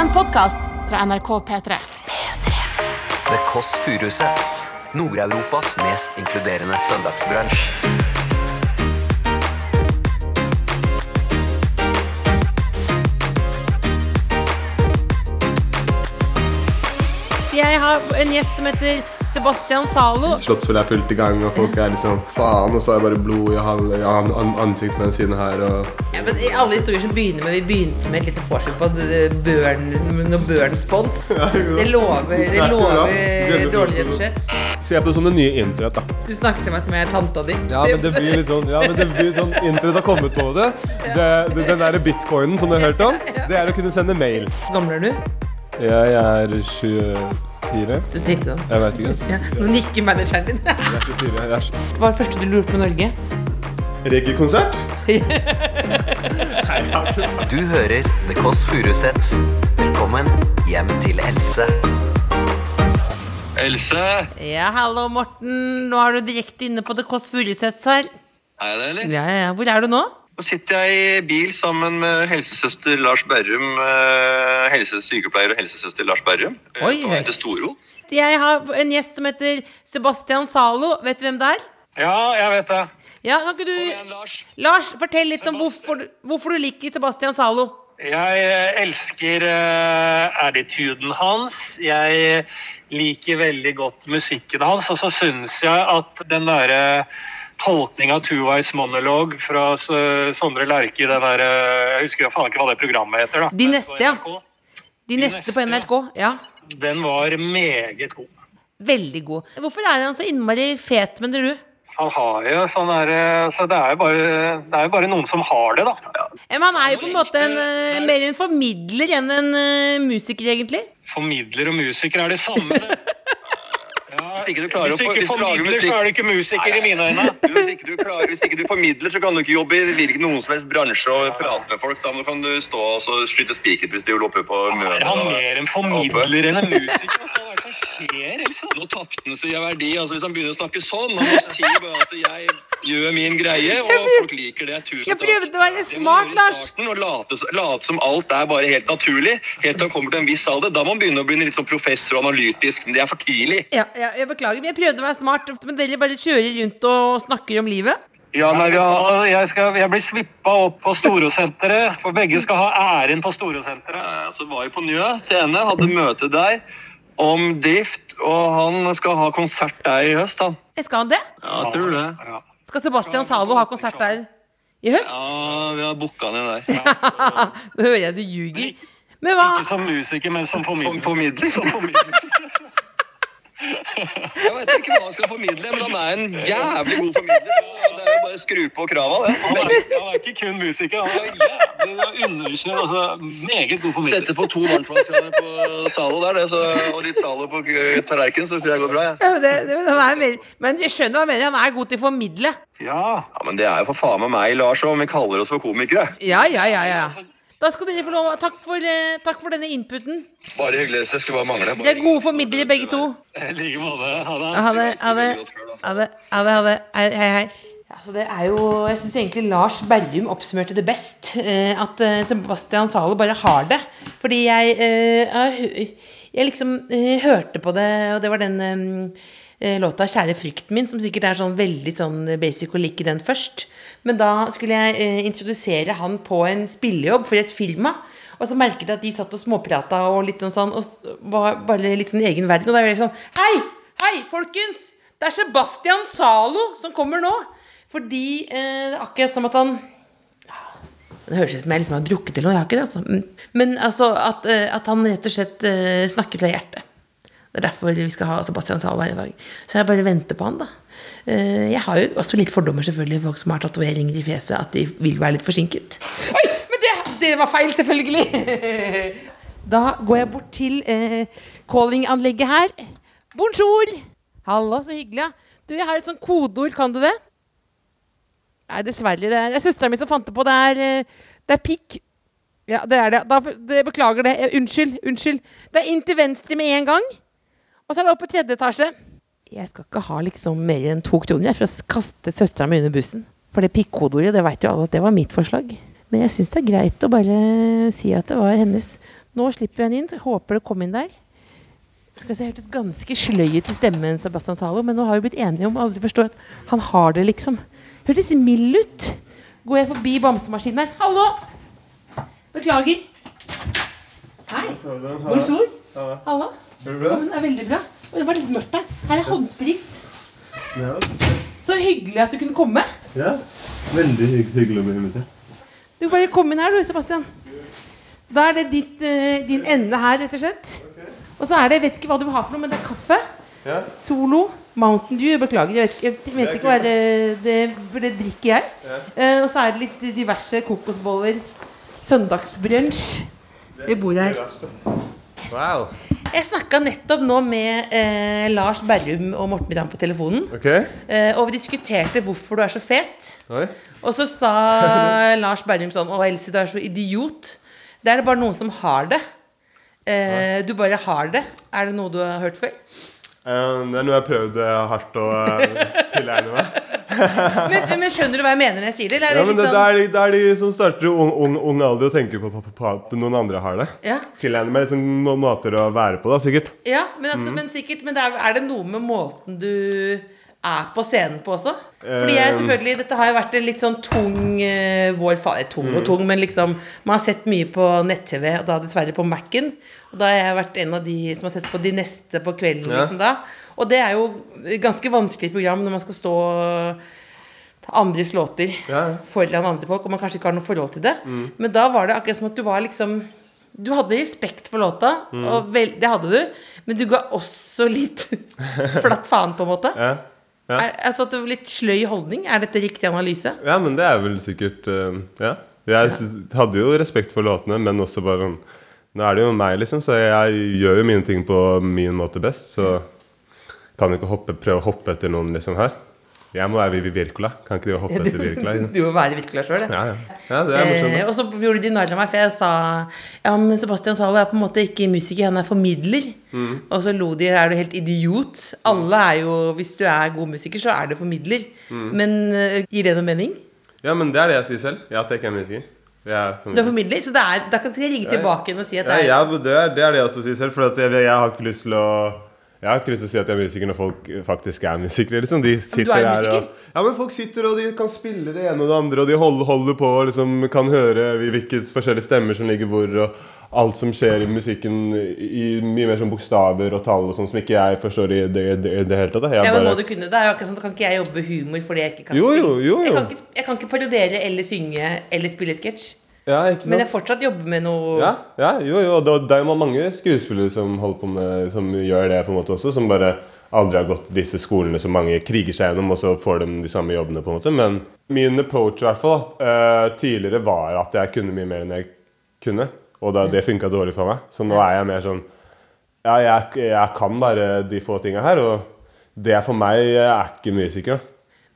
En podkast fra NRK P3. The Kåss Furuseths. Nord-Europas mest inkluderende søndagsbransj. Jeg har en gjest som heter Sebastian Zalo. Slottsfjellet er fullt i gang, og folk er liksom faen, og så er det bare blod i, hal- i an an ansiktet på den siden her. Og Ja, men i alle historier som begynner med Vi begynte med et lite forskjell på børn, noe børnspons. Det lover, det lover ja. dårlig, rett og slett. Se på sånne nye internett, da. Du snakker til meg som jeg er tanta di. Ja, men det blir litt sånn Ja, men det blir sånn Internett har kommet på det. det, det den derre bitcoinen som du har hørt om, det er å kunne sende mail. Hvor gammel er du? Jeg er 24. Du tenkte det. Jeg vet ikke. Ja. Nå nikker manageren din. Jeg 24. Jeg Hva var det første du lurte på Norge? Reggae-konsert? Du hører The Kåss Furuseths. Velkommen hjem til Else. Else, Ja, hallo, Morten. Nå er du direkte inne på The Kåss Furuseths her. er jeg det, eller? Ja, ja, ja. Hvor er du nå? Nå sitter jeg i bil sammen med helsesøster Lars Berrum, eh, helsesykepleier og helsesøster Lars Berrum. Oi, På hei. Storo. Jeg har en gjest som heter Sebastian Zalo. Vet du hvem det er? Ja, jeg vet det. Ja, kan ikke du igjen, Lars. Lars, fortell litt om hvorfor, du- hvorfor du liker Sebastian Zalo. Jeg eh, elsker uh, attituden hans. Jeg liker veldig godt musikken hans. Og så syns jeg at den derre tolkninga av Two-Wise Monologue fra Sondre Lerche i den derre Jeg husker faen ikke hva det programmet heter. da. De neste, ja. De, De neste på NRK. Ja, Den var meget god. veldig god. Hvorfor er han så innmari fet, mener du? Han har jo sånn derre Så det er jo bare, det er jo bare noen som har det, da. Ja, men han er jo på en måte en, eh, mer en formidler enn en eh, musiker, egentlig. Formidler og musiker er det samme, det. Hvis ikke du klarer hvis du ikke å, formidler, så er du ikke musiker i mine øyne. Hvis ikke, klarer, hvis ikke du formidler, så kan du ikke jobbe i hvilken noen som helst bransje og prate med folk. Da kan du stå og skyte spikerpistol oppe på Er møtet. han mer en formidler enn en musiker? Hva er det som skjer, Elsa? Nå tapte han seg i verdi. altså Hvis han begynner å snakke sånn Han må si bare at jeg gjør min greie, og folk liker det. Tusen Jeg prøvde å være smart, Lars. Og late, late som alt er bare helt naturlig. Helt til han kommer til en viss alder. Da må han begynne å bli litt sånn professor og analytisk. Men det er for tidlig. Ja, ja, jeg beklager, men jeg prøvde å være smart. Men dere bare kjører rundt og snakker om livet. Ja, nei, vi har... Jeg, skal, jeg blir svippa opp på Storosenteret, for begge skal ha æren på Storosenteret. Så var jeg på Njø scene, hadde møte der om drift, og han skal ha konsert der i høst, han. Jeg skal ha det. Ja, jeg tror det. Ja. Skal Sebastian Zalo ha konsert der i høst? Ja, vi har booka inn der. Nå hører jeg du ljuger. Men hva Ikke som musiker, men som formidler. Formidler. Som formidler. Jeg vet ikke hva han skal formidle, men han er en jævlig god formidler. Det er jo bare å skru på krava, det. Han er, han er ikke kun musiker, han er jævlig underkjent. Altså, meget god formidler. Sette på to varmtvannskraner på Zalo der, det, så, og litt Zalo på eh, tallerkenen, så tror jeg går bra. Ja. ja, men, det, det, han er mer, men jeg skjønner hva han mener. Han er god til å formidle. Ja. ja, Men det er jo for faen meg meg, Lars, om vi kaller oss for komikere. Ja, ja, ja, ja. Da skal dere få lov Takk for, eh, takk for denne inputen. Bare hyggelig. Det skulle bare mangle. Dere er gode formidlere, begge to. I like måte. Ha det. Ha det. Ha det. Ha det. Ha det. Ha det. Hei, hei. Altså det er jo, Jeg syns egentlig Lars Berrum oppsummerte det best. eh, At eh, Sebastian Zalo bare har det. Fordi jeg eh, jeg Jeg liksom hørte på det, og det var den eh, låta 'Kjære frykten min', som sikkert er sånn veldig sånn basic å like den først. Men da skulle jeg eh, introdusere han på en spillejobb for et firma. Og så merket jeg at de satt og småprata og litt sånn sånn, og var bare litt sånn i egen verden. Og da var jeg sånn Hei! Hei, folkens! Det er Sebastian Zalo som kommer nå. Fordi eh, akkurat som at han Det høres ut som jeg liksom har drukket eller noe. Jeg har ikke det, altså. Mm. Men altså at, eh, at han rett og slett eh, snakker fra hjertet. Det er derfor vi skal ha Sebastian Zahl hver dag. Så jeg bare venter på han, da. Eh, Jeg har jo også litt fordommer, selvfølgelig, folk som har tatoveringer i fjeset, at de vil være litt forsinket. Oi, men det, det var feil, selvfølgelig! Da går jeg bort til eh, calling-anlegget her. Bonjour! Hallo, så hyggelig. Ja. Du, jeg har et sånt kodeord, kan du det? Nei, dessverre. Det er, det er søstera mi som fant det på. Det er, eh, det er pikk. Ja, det er det. Da, det beklager det. Eh, Unnskyld. Unnskyld. Det er inn til venstre med en gang. Og så er det opp på tredje etasje. Jeg skal ikke ha liksom mer enn to kroner jeg, for å kaste søstera mi under bussen. For det pikkhodeordet, det veit jo alle at det var mitt forslag. Men jeg syns det er greit å bare si at det var hennes. Nå slipper jeg henne inn. Håper det kom inn der. Skal se, hørtes ganske sløy ut i stemmen, Sebastian Zalo, men nå har vi blitt enige om aldri forstå at han har det, liksom. Hørtes mild ut. Går jeg forbi bamsemaskinen her. Hallo! Beklager. Hei. Bonjour. Halla. Ja, det er veldig bra. Og det var litt mørkt her. Her er håndsprit. Så hyggelig at du kunne komme. Ja, veldig hyggelig å bli invitert. Du bare kom inn her, du, Sebastian. Da er det ditt, uh, din ende her, rett og slett. Og så er det, jeg vet ikke hva du vil ha for noe, men det er kaffe. Ja. Solo. Mountain Dew. Beklager, jeg vet, jeg vet ikke hva det, det For det drikker jeg. Eh, og så er det litt diverse kokosboller. Søndagsbrunsj. Vi bor her. Wow. Jeg snakka nettopp nå med eh, Lars Berrum og Morten Ramm på telefonen. Ok. Eh, og vi diskuterte hvorfor du er så fet. Oi. Og så sa Lars Berrum sånn Å, Elsie, du er så idiot. Det er det bare noen som har det. Eh, du bare har det. Er det noe du har hørt før? Eh, det er noe jeg har prøvd eh, hardt å eh, tilegne meg. Men, men skjønner du hva jeg mener når jeg sier det? Eller er Ja, det men det, sånn det, er de, det er de som starter i ung, ung, ung alder og tenker på, på, på, på at noen andre har det. Ja. Tilegner meg litt sånn noen måter å være på, da, sikkert. Ja, men, Mm. altså, men sikkert Men det er, er det noe med måten du er på scenen på også? Fordi jeg Um. selvfølgelig Dette har jo vært en litt sånn tung eh, vår fa- eh, Tung Mm. og tung, men liksom Man har sett mye på nett-TV, og da dessverre på Mac-en. Og da har jeg vært en av de som har sett på De neste på kvelden. Liksom da Og det er jo ganske vanskelig program når man skal stå andres låter Ja, foran andre folk, og man kanskje ikke har noe forhold til det. Mm. Men da var det akkurat som at du var liksom Du hadde respekt for låta, Mm. og vel, det hadde du, men du ga også litt flatt faen, på en måte. Ja. Ja. Er, altså at det var Litt sløy holdning. Er dette riktig analyse? ja, men det er vel sikkert uh, Ja. Jeg hadde jo respekt for låtene, men også bare sånn Nå er det jo meg, liksom, så jeg gjør jo mine ting på min måte best. Så kan du ikke hoppe, prøve å hoppe etter noen liksom her. Jeg må være Vivi Wirkola. Kan ikke du hoppe etter Wirkola? Du må være Wirkola sjøl. Ja, ja. ja. Eh, og så gjorde de narr av meg, for jeg sa Ja, men Sebastian Zalo er på en måte ikke musiker, han er formidler. Mm. Og så lo de. Er du helt idiot? Alle er jo Hvis du er god musiker, så er du formidler. Mm. Men uh, gir det noe mening? Ja, men det er det jeg sier selv. Ja, at jeg ikke er musiker. Er Du er formidler. så det da kan jeg ringe tilbake igjen og si at det er ja, det, er, det det jeg også sier selv. For jeg, jeg har ikke lyst til å jeg har ikke lyst til å si at jeg er musiker når folk faktisk er musikere. Liksom. De sitter er her musiker? og Ja, men folk sitter og de kan spille det ene og det andre, og de holder, holder på og liksom kan høre hvilke forskjellige stemmer som ligger hvor, og alt som skjer i musikken i mye mer som bokstaver og tall og sånn som ikke jeg forstår i det, det, det hele tatt. Jeg ja, men bare- må du kunne det? er jo akkurat som, Da kan ikke jeg jobbe humor fordi jeg ikke kan Jo, jo, spille. jo, jo. Jeg, kan ikke, jeg kan ikke parodiere eller synge eller spille sketsj. Ja? Men jeg fortsatt jobber med noe Ja, ja jo, jo. Det, det er jo mange skuespillere som på med Som gjør det på en måte også. Som bare aldri har gått disse skolene som mange kriger seg gjennom, og så får de de samme jobbene. på en måte Men min approach i hvert fall uh, tidligere var at jeg kunne mye mer enn jeg kunne. Og da, det funka dårlig for meg. Så nå er jeg mer sånn Ja, jeg, jeg kan bare de få tinga her, og det for meg er ikke mye da.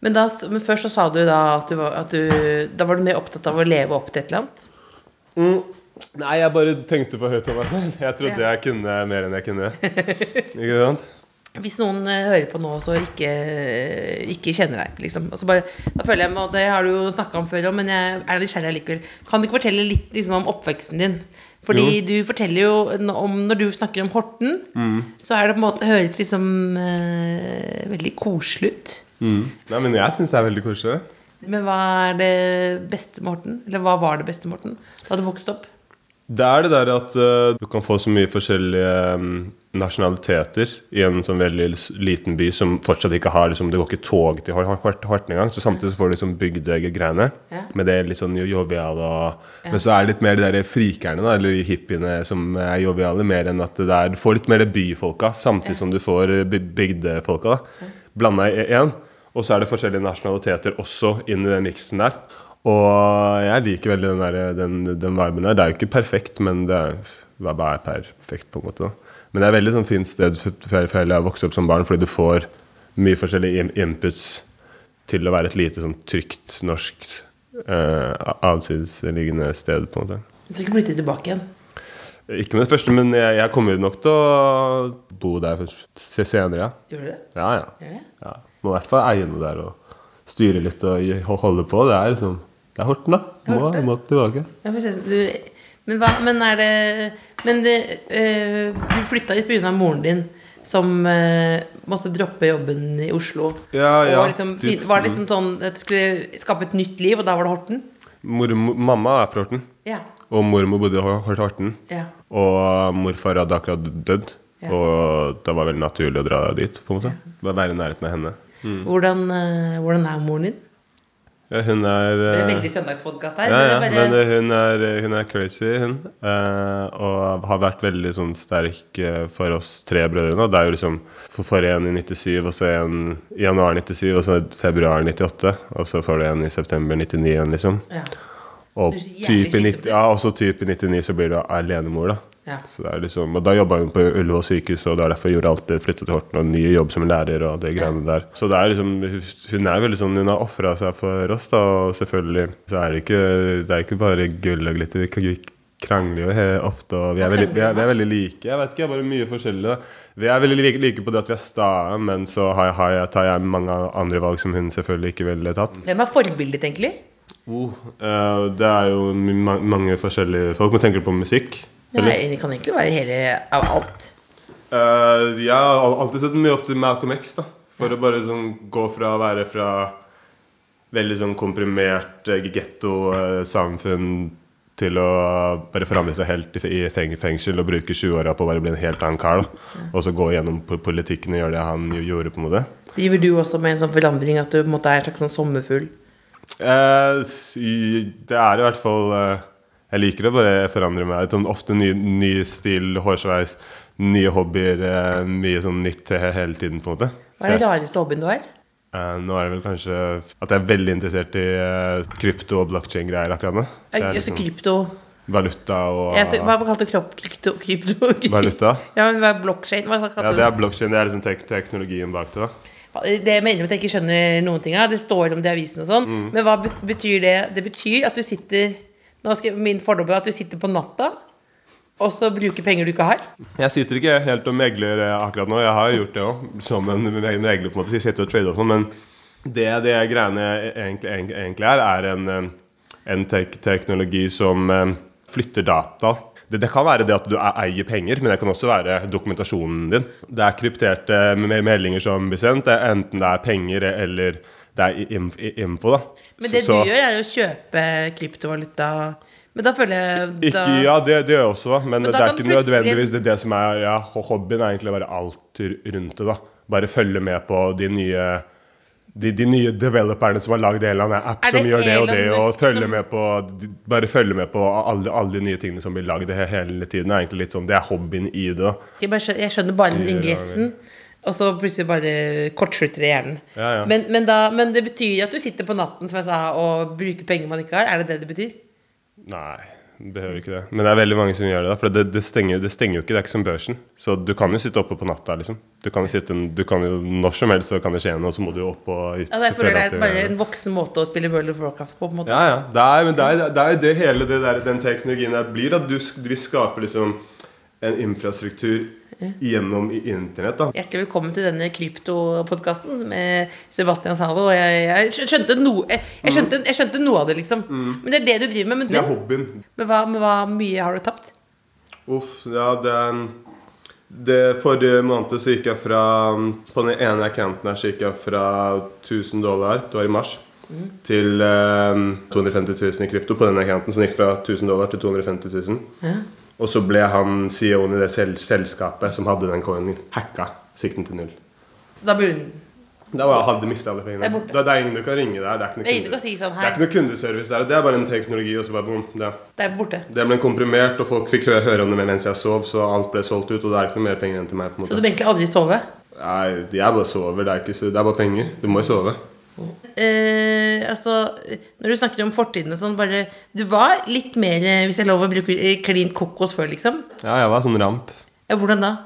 Men, da, men først så sa du da at du, var, at du Da var du mer opptatt av å leve opp til et eller annet? Nei, jeg bare tenkte for høyt om meg selv. Jeg trodde jeg kunne mer enn jeg kunne. Ikke sant? Hvis noen eh, hører på nå og ikke, ikke kjenner deg, liksom. Altså bare, da føler jeg, og Det har du jo snakka om før òg, men jeg er nysgjerrig likevel. Kan du ikke fortelle litt liksom, om oppveksten din? Fordi du forteller jo om Når du snakker om Horten, Mm. så er det på en måte høres liksom eh, veldig koselig ut. Nei, men jeg syns det er veldig koselig. Men hva er det beste med Horten? Eller hva var det beste med Horten da du vokste opp? Det er det der at uh, du kan få så mye forskjellige mm, nasjonaliteter i en sånn veldig liten by som fortsatt ikke har liksom, Det går ikke tog til Hor- Hor- Horten engang. Så samtidig så får du liksom bygdegreiene Ja. med det litt sånn jo- joviale og Men så er det litt mer de der frikerne, da, eller hippiene som er joviale, mer enn at det der Du får litt mer det byfolka samtidig som du får eh, bygdefolka. da Blanda i én. Og så er det forskjellige nasjonaliteter også inn i den miksen der. Og jeg liker veldig den, der, den, den viben der. Det er jo ikke perfekt, men det er, hva er perfekt, på en måte. da. Men det er et veldig sånn fint sted for jeg har vokst opp som barn, fordi du får mye forskjellige inputs til å være et lite sånn trygt norsk eh, avsidesliggende sted, på en måte. Du skal ikke flytte tilbake igjen? Ikke med det første, men jeg, jeg kommer nok til å bo der senere, ja. Gjør du det? Ja, ja. Gjør det? ja. Må i hvert fall eie noe der og styre litt og holde på. Det er liksom Det er Horten, da. Må, må tilbake. Ja, du, men hva Men er det Men det, øh, du flytta litt pga. moren din, som øh, måtte droppe jobben i Oslo. Ja, ja, Og liksom, typ. var det liksom sånn at du skulle skape et nytt liv, og da var det Horten? Mor, mamma er fra Horten. Ja. Og mormor bodde i Hor- Hor- Horten. ja. Og morfar hadde akkurat dødd. Ja. Og det var veldig naturlig å dra dit. på en måte Være i nærheten av henne. Hvordan, øh, hvordan er moren din? Ja, hun er Det er eh, veldig søndagspodkast her. Ja, ja, men det er men bare, eh, hun er, hun er crazy, hun. Eh, og har vært veldig sånn sterk eh, for oss tre brødrene. Det er jo liksom for, for en i 97, og så en i januar 97, og så februar 98. Og så får du en i september 99 igjen, liksom. ja. Og Det så jævlig typ i, slitsomt 90, ja, også typ i 99 så blir du alenemor, da. Ja. Så det liksom, og da jobba hun på Ullevål sykehus, og det er derfor jeg gjorde alt det. Flyttet til Horten og ny jobb som lærer og det greiene der. Så det er liksom, hun er veldig sånn, hun har ofra seg for oss, da. Og selvfølgelig så er det ikke, det er ikke bare gull og glitter. Vi krangler jo ofte, og vi er, veldig, vi, er, vi er veldig like. Jeg vet ikke, jeg er bare mye forskjellig. da. Vi er veldig like, like på det at vi er sta, men så har jeg, tar jeg mange andre valg som hun selvfølgelig ikke ville tatt. Hvem er forbildet, egentlig? Oh, uh, det er jo ma mange forskjellige folk. Man tenker på musikk? Eller? Nei, det kan egentlig være hele av alt. Uh, jeg har alltid sett mye opp til Malcolm X. da For å bare sånn gå fra å være fra veldig sånn komprimert uh, getto-samfunn til å bare forandre seg helt i, fengsel og bruke 20-åra på å bare bli en helt annen kar. Ja. Og så gå gjennom politikken og gjøre det han gjorde. på en måte Driver du også med en sånn forandring at du på en måte er en slags sånn sommerfugl? Uh, det er i hvert fall eh, Jeg liker å bare forandre meg. Sånn, ofte ny, ny stil, hårsveis, nye hobbyer. eh, mye sånn nytt hele tiden, på en måte. Hva er den rareste hobbyen du har? Eh, nå er det vel kanskje at jeg er veldig interessert i eh, krypto- og blockchain-greier akkurat nå. Altså liksom krypto valuta og ja, så, Hva kalte du? Krypto? krypto Valuta? Ja, men hva er blokkjede? Ja, det er blockchain. Det er liksom tek teknologien bak det. da Det mener jeg at jeg ikke skjønner noen ting av. Det står om det i avisen og sånn. Mm. Men hva betyr det? Det betyr at du sitter skal Min fordom er at du sitter på natta og så bruker penger du ikke har. Jeg sitter ikke helt og megler eh, akkurat nå. Jeg har gjort det òg, som en megler. på en måte, så jeg sitter og trader og sånn, Men det det greiene egentlig, egentlig, er, er en, eh, en tek teknologi som eh, flytter data. Det, det kan være det at du e- eier penger, men det kan også være dokumentasjonen din. Det er krypterte meldinger som blir sendt, enten det er penger eller det er info. da. Men det så- du gjør, er å kjøpe kryptovaluta. Men da føler jeg da, Ikke, ja, det, det gjør jeg også, men, Men det er ikke nødvendigvis det, det som er ja, hobbyen. er egentlig bare alt rundt det. da Bare følge med på de nye de, de nye developerne som har lagd en eller annen app Er som gjør det og det, og følge med på Bare følge med på alle, alle de nye tingene som blir lagd he- hele tiden. er egentlig litt sånn, Det er hobbyen i det. da jeg, skjønner, bare den ingressen, og så plutselig bare kortslutter det hjernen. Ja, ja. Men, men, da, men det betyr at du sitter på natten som jeg sa, og bruker penger man ikke har? Er det det det betyr? Nei, det behøver ikke det. Men det er veldig mange som gjør det. da For det, det, stenger, det stenger jo ikke, det er ikke som børsen. Så du kan jo sitte oppe på natta, liksom. Du kan jo sitte du kan jo Når som helst så kan det skje noe, og så må du jo opp og ut. Altså, jeg føler det er bare en voksen måte å spille World of Warcraft på. på en måte. Ja, ja. Det er, men det er, det er det hele det der, den teknologien der blir. At du, vi skaper liksom en infrastruktur gjennom internett. da Hjertelig velkommen til denne kryptopodkasten med Sebastian Salvo. Og jeg, jeg, skjønte noe, jeg, jeg, skjønte, jeg skjønte noe av det, liksom. Men det er det du driver med. Men, Det er hobbyen. men, hva, men hva mye har du tapt? Uff, ja, det er det Forrige måned så gikk jeg fra På den ene accounten her så gikk jeg fra 1000 dollar, det var i mars, til eh, 250 000 i krypto på den accounten. Som gikk fra 1000 dollar til 250 000. Og så ble han CEO-en i det sel selskapet som hadde den coinen, hacka. Sikten til null. Så da burde Da var, hadde mista alle Det pengene. borte. Det, det er ingen du kan ringe der. Det er ikke noe, Det kunde- si sånn det er ikke noe kundeservice der. Det er bare en teknologi, og så bare boom. Det. Det er borte. det ble komprimert, og folk fikk hø- høre om det mens jeg sov, så alt ble solgt ut, og det er ikke noe mer penger enn til meg. Så du vil egentlig aldri sove? Nei, jeg bare sover. Det er, ikke det er bare penger. Du må jo sove. Eh, altså, når du snakker om fortiden og sånn, bare Du var litt mer, eh, hvis jeg lov å bruke eh, klin kokos før, liksom. Ja, jeg var sånn ramp. Ja, hvordan da?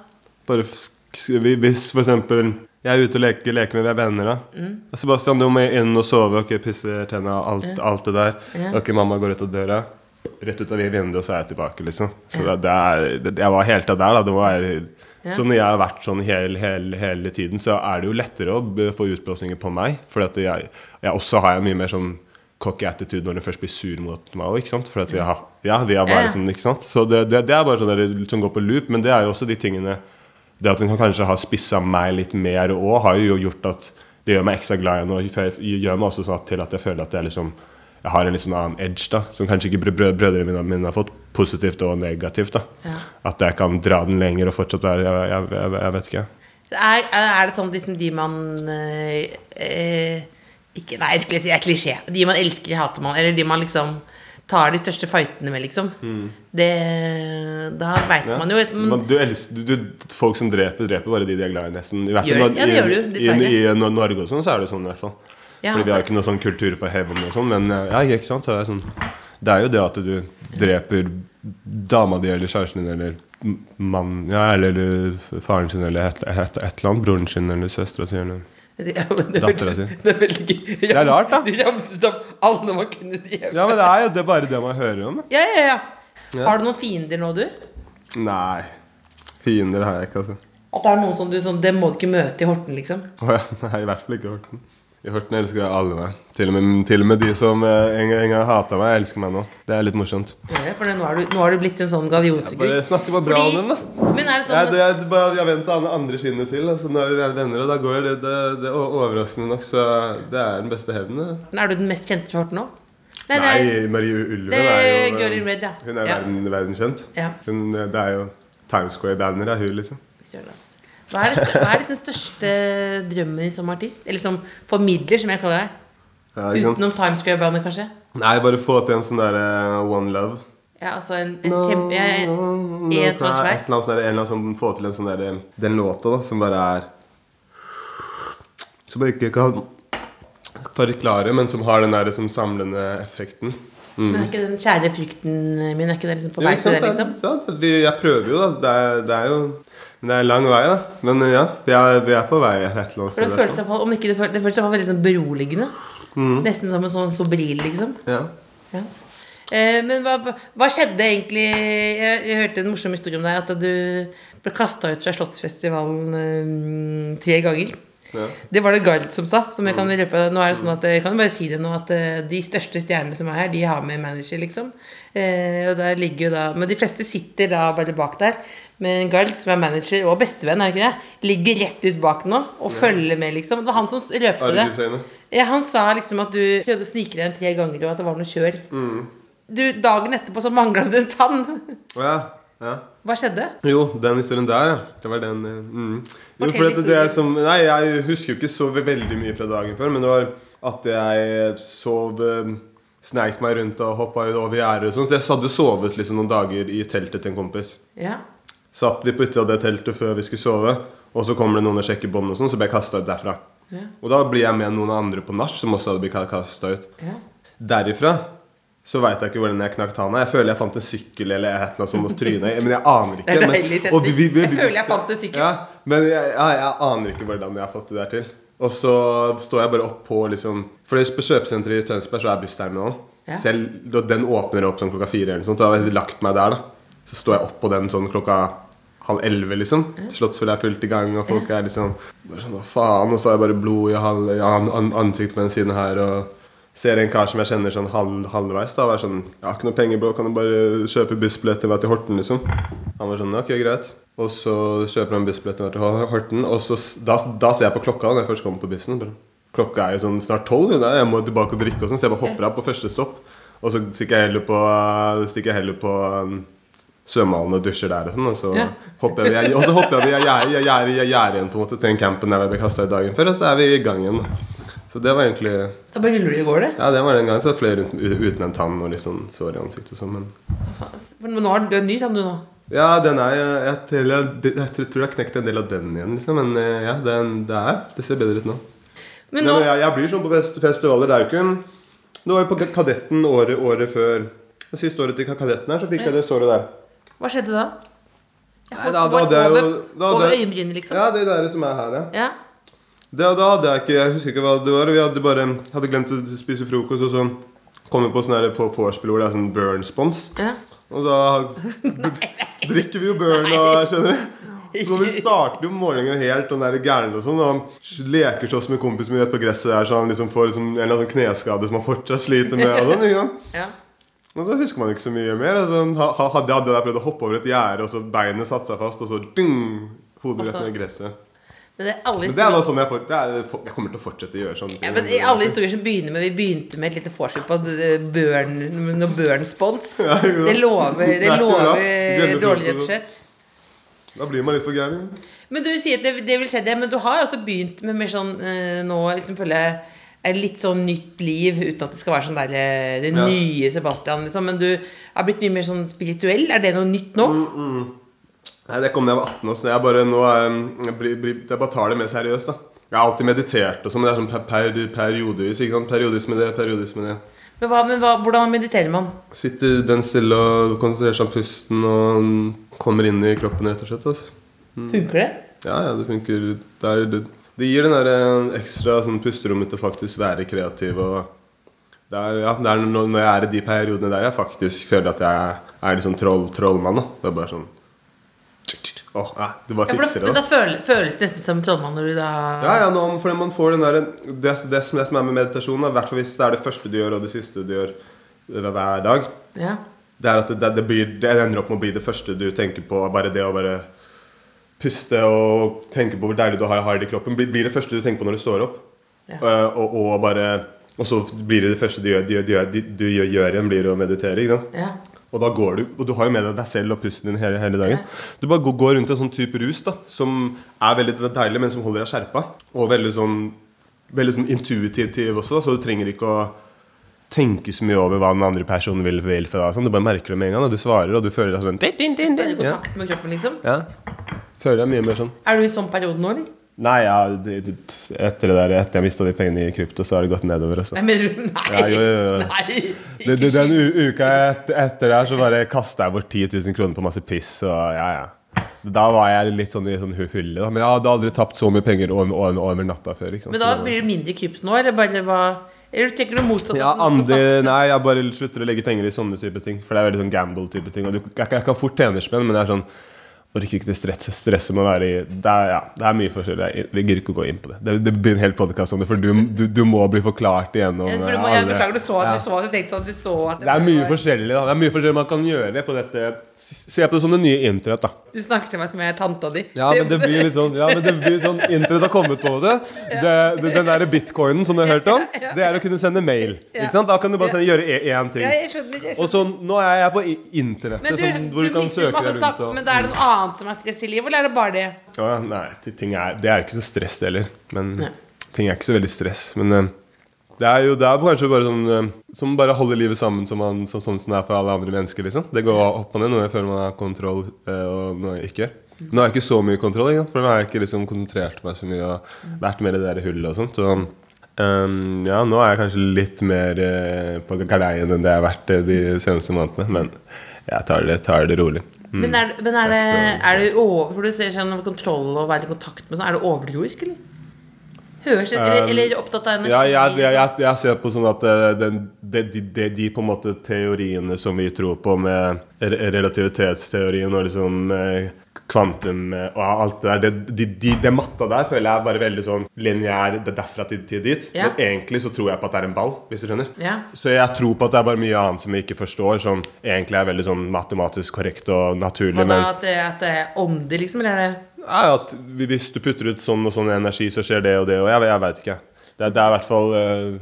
Bare Hvis for eksempel jeg er ute og leker, leker med venner, da. Mm. Sebastian, du må inn og sove. Ok, pisser tenna, alt, alt det der. Ok, mamma går ut av døra. Rett ut av vinduet, og så er jeg tilbake, liksom. Så det, det er, det, jeg var helt der, da. Det var, Så når jeg har vært sånn hele, hele, hele tiden, så er det jo lettere å få utblåsninger på meg. For jeg, jeg også har jeg mye mer sånn cocky attitude når hun først blir sur mot meg òg, ikke sant? For at vi har, ja, vi har Ja, ja. bare sånn, ikke sant? Så det, det, det er bare sånn der, som går på loop, men det er jo også de tingene Det at hun kan kanskje ha spissa meg litt mer òg, har jo gjort at det gjør meg ekstra glad i henne, og gjør meg også sånn til at jeg føler at jeg liksom jeg har en litt sånn annen edge, da som kanskje ikke brø brø brødrene mine, mine har fått. Positivt og negativt. da Ja. At jeg kan dra den lenger og fortsatt være Jeg, jeg, jeg, jeg vet ikke. Er, er det sånn liksom de man eh, eh, ikke, Nei, jeg skulle si det er klisjé. De man elsker, hater man. Eller de man liksom tar de største fightene med, liksom. Det Da veit Mm. Ja. man jo men, Men du elsker, du, du, folk som dreper, dreper bare de de er glad i, nesten. I hvert fall ja, det gjør du, i, dessverre. i, i, Nor- Norge og sånn, så er det sånn i hvert fall. Ja, Fordi vi har ikke noe sånn kultur for hevn og sånn, men eh, ja, ikke sant. Så det, er sånn, det er jo det at du dreper dama di eller kjæresten din eller mannen ja, eller faren sin eller et, et, et eller annet. Broren sin eller søstera si eller Ja, Dattera si. det er veldig gøy. Det er rart, da. Du ramset opp alle man kunne drepe. Ja, men det er jo det er bare det man hører om. Ja, Ja, ja, ja. Har du noen fiender nå, du? Nei. Fiender har jeg ikke, altså. At det er noen som du sånn Det må du ikke møte i Horten, liksom? Oh, ja, Nei, i hvert fall ikke i Horten. I Horten elsker jeg alle meg. Til og med, til og med de som eh, en, gang- en gang hata meg, elsker meg nå. Det er litt morsomt. Ja, for nå har du, nå har du blitt en sånn gallionsfigur. Bare snakker bare bra om den, da. Men er det sånn Jeg, det, jeg, bare, jeg venter andre, andre skinnet til. Altså, vi er venner, og da går det, det, det er overraskende nok. Så det er den beste hevnen. men er du den mest kjente fra Horten nå? Nei, Nei, det er, Marie Ulven det er er jo Girl in Red, ja. Hun er Ja. verden, verdenskjent. Ja. Hun, det er jo Times Square-banner av hun, liksom. Søren, ass. Hva er, hva er den største drømmen din som artist? Eller som formidler, som jeg kaller deg? Ja. Utenom Times Square-bandet, kanskje? Nei, bare få til en sånn derre One Love. Ja, altså en, en kjempe En en sånn Et svær sånn en eller annen sånn, Få til en sånn der Den låta da, som bare er Som jeg ikke kan forklare, men som har den der som samlende effekten. Men er ikke den kjære frykten min Er ikke det liksom på vei til det, liksom? Sant. Jeg prøver jo, da. Det er, det er jo men det er lang vei, da. Men ja, vi er, vi er på vei et eller annet sted. det i føles iallfall fall veldig sånn beroligende. Nesten som en sånn sobril, liksom. Ja. Ja. Eh, men hva, hva skjedde egentlig jeg, jeg hørte en morsom historie om deg. At du ble kasta ut fra Slottsfestivalen eh, tre ganger. Ja. Det var det Gard som sa. Som jeg kan røpe Nå er det sånn at Jeg kan bare si det nå at eh, de største stjernene som er her, de har med manager, liksom. Eh, og der ligger jo da Men de fleste sitter da bare bak der. Men Gard, som er manager og bestevenn, er det ikke det? ligger rett ut bak nå og følger med, liksom. Det var han som røpte det. Ja, han sa liksom at du prøvde å snike deg inn tre ganger, og at det var noe kjør. Du, Dagen etterpå så mangla du en tann. Ja. ja. Hva skjedde? Jo, den historien der, ja. Det var den eh, mm. Jo, det som Nei, jeg husker jo ikke så veldig mye fra dagen før, men det var at jeg sov eh, Sneik meg rundt og hoppa over gjerdet og sånn. Så jeg hadde sovet liksom noen dager i teltet til en kompis. Ja. Satt vi på utsida av det teltet før vi skulle sove, og så kommer det noen og sjekker bånd, og sånn, så ble jeg kasta ut derfra. Ja. Og da blir jeg med noen andre på nach som også hadde blitt kasta ut. ja. Derifra så veit jeg ikke hvordan jeg knakk tanna. Jeg føler jeg fant en sykkel eller et eller annet som må tryne. Men jeg aner ikke. Men- og vi- vi- vi- Jeg føler jeg fant en sykkel. Ja, men jeg, ja, jeg aner ikke hvordan jeg har fått det der til. Og så står jeg bare opp på liksom For på kjøpesenteret i Tønsberg så er bussterminalen. Ja. Så jeg, den åpner opp sånn klokka fire eller noe sånt. Da har jeg lagt meg der, da. Så står jeg opp på den sånn klokka halv elleve, liksom. Slottsfjellet er fullt i gang, og folk er liksom bare sånn Hva faen? Og så har jeg bare blod i, halv, i an, an, ansiktet på den siden her. Og ser en kar som jeg kjenner sånn halv, halvveis. Da jeg sånn Jeg har ikke noe penger, bro. Kan du bare kjøpe bussbillett til meg til Horten, liksom? Han var sånn Ok, greit. Og så kjøper han bussbillett til meg til Horten, og så da, da ser jeg på klokka når jeg først kommer på bussen. Klokka er jo sånn snart tolv, jeg må tilbake og drikke og sånn, så jeg bare hopper av på første stopp. Og så stikker jeg heller på, stikker jeg heller på um, svømmehallen og dusjer der og sånn. Og så Ja. hopper jeg, og så hopper jeg via gjerdet jeg, jeg, jeg, gjerdet igjen på en måte til den campen der jeg ble kasta i dagen før, og så er vi i gang igjen. da. Så det var egentlig Så bare ruller du i går, det. Ja, det var den gangen. Så fløy rundt uten en tann og litt sånn sår i ansiktet og sånn, men Men nå har du en ny tann, du nå. Ja, den er Jeg, tror jeg, jeg tror jeg har knekt en del av den igjen, liksom. Men eh, ja, den, det er Det ser bedre ut nå. Men Nei, nå men jeg, jeg blir sånn på fest, festivaler. Det er jo ikke en Nå var jo på Kadetten året, året før Det siste året til Kadetten her, så fikk jeg det såret der. Hva skjedde da? Jeg Nei, får da- da svart er jo- da over, over øyenbrynet, liksom. Ja, det der som er her, ja. Ja. Det, da hadde jeg ikke Jeg husker ikke hva det var. Vi hadde bare hadde glemt å spise frokost, og så kom vi på sånn her vorspiel det er sånn burn spons. ja. Og da drikker vi jo burn og Skjønner du? Så vi starter jo morgenen helt og er gæren og sånn, og leker sånn med kompisen min på gresset der, så han liksom får liksom en eller annen kneskade som han fortsatt sliter med. Og sånn, ikke? Ja. Og så husker man ikke så mye mer. Altså, ha- ha- hadde jeg prøvd å hoppe over et gjerde, og så beinet satte seg fast, og så ding, hodet rett ned i gresset. Men det er alle historier det er sånn jeg, for, er, jeg kommer til å fortsette å gjøre sånn. ja, men i alle historier som begynner med Vi begynte med et lite vorspiel på eh, børn, noe børnspons. Ja, ikke? Det lover, det er lover Glemmefront dårlig, rett og slett. Da blir man litt for gæren. Men du sier at det, det vil skje det, men du har også begynt med mer sånn eh, nå liksom føler jeg er litt sånn nytt liv, uten at det skal være sånn der eh, det Ja. nye Sebastian, liksom. Men du har blitt mye mer sånn spirituell. Er det noe nytt nå? Mm, Mm. Nei, Det kom da jeg var 18 Også. så jeg bare, nå, jeg, blir- blir- jeg bare tar det mer seriøst. da Jeg har alltid meditert, og sånn, men det er sånn per, per, periodevis. ikke sant? Periodevis med det, periodevis med det. Men, hva, men hva, hvordan mediterer man? Sitter den stille og konsentrerer seg om pusten og kommer inn i kroppen, rett og slett. Altså. Funker det? Ja, ja, det funker. Det, er, det, det gir den der eh, ekstra sånn, pusterommet til faktisk være kreativ. og det er, ja, det er når jeg er i de periodene der jeg faktisk føler at jeg er liksom troll, trollmann. Da. Det er bare sånn Åh, ja, det Ja, fikser det. men da da føles, føles det nesten som trollmann når du da Ja, ja, nå, fordi man får den der, det, det, som, er med meditasjon, i hvert fall hvis det er det første du gjør, og det siste du gjør eh, hver dag, Ja. det er at det, det, blir, det ender opp med å bli det første du tenker på. Bare det å bare puste og tenke på hvor deilig du har, har det i kroppen, blir, blir det første du tenker på når du står opp. Ja. Uh, og, og bare Og så blir det det første du gjør, du, du, du gjør igjen, blir å meditere. Ikke sant? ja. Og da går du, og du har jo med deg deg selv og pusten din hele, hele dagen. Du bare går, går rundt i en sånn type rus da som er veldig deilig, men som holder deg skjerpa. Og veldig sånn Veldig sånn intuitiv også, så du trenger ikke å tenke så mye over hva den andre personen vil, vil for deg. Sånn. Du bare merker det med en gang, og du svarer, og du føler deg sånn din, din, din, Du i din. Kontakt med kroppen, liksom. ja. Føler deg mye mer sånn Er du i sånn periode nå, eller? Nei, ja, det, det, etter det der Etter jeg mista de pengene i krypto, så har det gått nedover. Også. Nei, men, Nei! Ja, jo, jo, jo. Nei Det, det, den uka etter, etter der så bare kasta jeg bort 10 000 kroner på masse piss. Og ja, ja. Da var jeg litt sånn i sånn hullet. Da. Men jeg hadde aldri tapt så mye penger over, over, over natta før. Ikke sant? Men da blir det mindre krypt nå, eller bare hva Eller tenker du motsatt? ja, andre, nei, jeg bare slutter å legge penger i sånne type ting. For det er veldig sånn gamble-type ting. Og du, jeg, jeg kan fort tjene spenn, men det er sånn Orker ikke det stress, stresset med å være i det er, ja, det er mye forskjellig. Jeg, vi gidder ikke å gå inn på det. Det, det blir en hel podkast om det, for du, du, du må bli forklart igjennom Ja, for du eh, må, jeg beklager, du så at Ja. du så du tenkte sånn, du så at Det er mye var- forskjellig da. Det er mye forskjellig man kan gjøre på dette. Se på det som det nye internett, da. Du snakker til meg som jeg er tanta di. Ja, men det blir litt sånn Ja, men det blir sånn Internett har kommet på det. det, det den der bitcoinen som du har hørt om, det er å kunne sende mail. Ikke sant? Da kan du bare sende, gjøre én ting. Skjønner. Jeg Og så nå er jeg på internettet, du, sånn, hvor du, du kan søke deg rundt. Og, men det er det noe annet som er stress i livet, eller er det bare det? ja, nei, de ting er, det er ikke så stress, det heller. Men Nei. ting er ikke så veldig stress. Men eh, det er jo det er kanskje bare sånn eh, Som bare holder livet sammen som, man, som, sånn som det er for alle andre mennesker. liksom Det går opp og ned. Noe jeg føler man har kontroll, eh, og noe jeg ikke. Nå har jeg ikke så mye kontroll, ikke for nå har jeg ikke liksom konsentrert meg så mye og vært mer i det der hullet og sånt. Så um, ja, nå er jeg kanskje litt mer uh, på galeien enn det jeg har vært de seneste månedene. Men jeg tar det, tar det rolig. Men er, men er det, er er det over, For du ser sånn kontroll og være i kontakt med sånn, er det overtroisk, eller? Høres eller, eller opptatt av energi? Um, Ja, jeg, jeg, liksom? jeg, jeg ser på sånn at eh, den, de, de, de, på en måte teoriene som vi tror på med relativitetsteorien og liksom eh, kvantum eh, og alt det der, det, de, de, de matta der føler jeg er bare veldig sånn lineær det er derfra til, til dit. Ja. Men egentlig så tror jeg på at det er en ball, hvis du skjønner. Ja. Så jeg tror på at det er bare mye annet som vi ikke forstår, som egentlig er veldig sånn matematisk korrekt og naturlig. Hva da, men at, det, at det er åndelig, liksom? Eller er det ja, at hvis du putter ut sånn og sånn energi, så skjer det og det, og jeg, jeg veit ikke. Det, det er i hvert fall eh,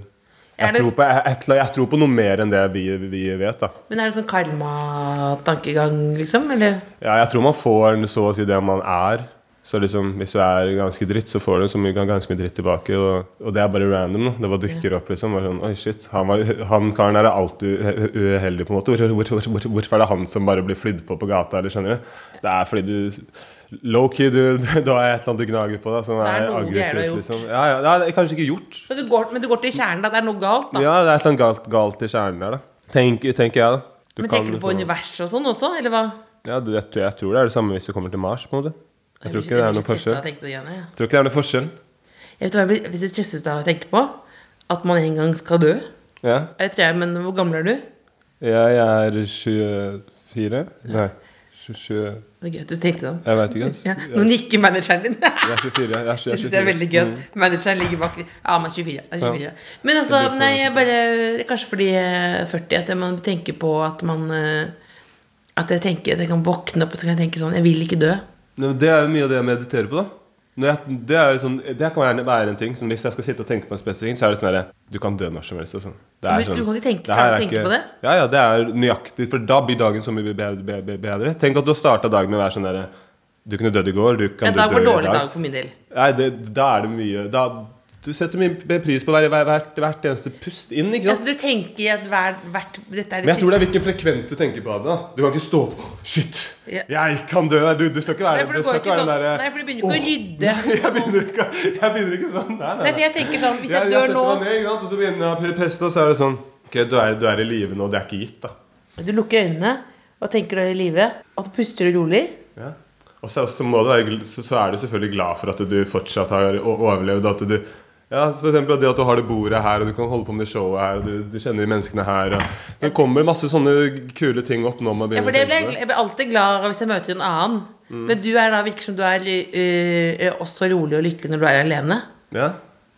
jeg, det- tror på, jeg, jeg, tror på noe mer enn det vi, vi vet, da. Men er det sånn karma-tankegang, liksom? Eller? Ja, jeg tror man får så å si det man er. Så liksom, Hvis du er ganske dritt, så får du så mye, ganske mye dritt tilbake. Og, og det er bare random. Da. Det bare dukker opp. liksom. Sånn, Oi, shit, Han, var, han karen er alltid uheldig, på en måte. Hvor, hvor, hvor, hvorfor er det han som bare blir flydd på på gata? eller skjønner du? Det er fordi du Low-key, du, du har et eller annet du gnager på da, som Det er er, aggressivt. liksom. Ja, ja, det er kanskje ikke gjort. Så du går, men du går til kjernen, da? Det er noe galt, da? Ja, det er et eller annet galt, galt i kjernen der, da. Tenk, tenker jeg, da. Du men kan tenker du på liksom- universet og sånn også, eller hva? Ja, du, jeg, jeg tror det er det samme hvis du kommer til Mars. på en måte Jeg tror ikke det er noe forskjell. Jeg Jeg tror ikke det er noe forskjell Jeg vet hva jeg blir hvis du stresset av å tenke på? At man en gang skal dø. Ja, Jeg tror jeg, Men hvor gammel er du? jeg er 24 Nei, 27 Det er gøy at du tenkte det. Jeg vet ikke. ass. Ja. Nå nikker manageren din. Jeg er 24. Jeg er, jeg er 24. det er veldig gøy Mm. manageren ligger bak Ja, man er 24. Er 24. Men altså, nei, jeg bare Kanskje fordi jeg er 40 at man tenker på at man eh, At jeg tenker at jeg kan våkne opp og så kan jeg tenke sånn Jeg vil ikke dø. Det er jo mye av det jeg mediterer på, da. Det, jo sånn, det kan være, en ting. Sånn, hvis jeg skal sitte og tenke på en spesifikk så er det sånn herre Du kan dø når som helst. Sånn. Det Men du kan ikke tenke- det klare å er på det? Ja, ja, det er nøyaktig. For da blir dagen så mye bedre. bedre, bedre. Tenk at du har starta dagen med å være sånn derre Du kunne dødd i går. Du kan En dag dø var i dårlig dag for min del. Nei, det, da er det mye da, Du setter mye pris på hver, hver, hvert, hvert eneste pust inn, ikke sant? Altså, du tenker at hver, hvert Dette er det Men jeg tror det er hvilken frekvens du tenker på da Du kan ikke stå på Shit! Ja. Jeg kan dø! Du, du skal ikke være Nei, du skal ikke være sånn. derre, Nei, for du begynner ikke å rydde. Nei, jeg begynner ikke, jeg begynner ikke sånn. Nei, nei, Nei, for jeg tenker sånn Hvis jeg jeg, dør setter nå meg ned, ikke sant? og så begynner jeg å peste, og så er det sånn Ok, du er, du er i live nå. Det er ikke gitt, da. Du lukker øynene og tenker du er i live, og så puster du rolig. Ja. Og så, så, være, så, så er du selvfølgelig glad for at du fortsatt har overlevd. At du ja, for eksempel det at du har det bordet her, og du kan holde på med det showet her, du, du kjenner de menneskene her. Det kommer masse sånne kule ting opp nå. Ja, for det ble, jeg blir alltid glad hvis jeg møter en annen. Mm. Men du er da virker som du er øh, også rolig og lykkelig når du er alene. Ja.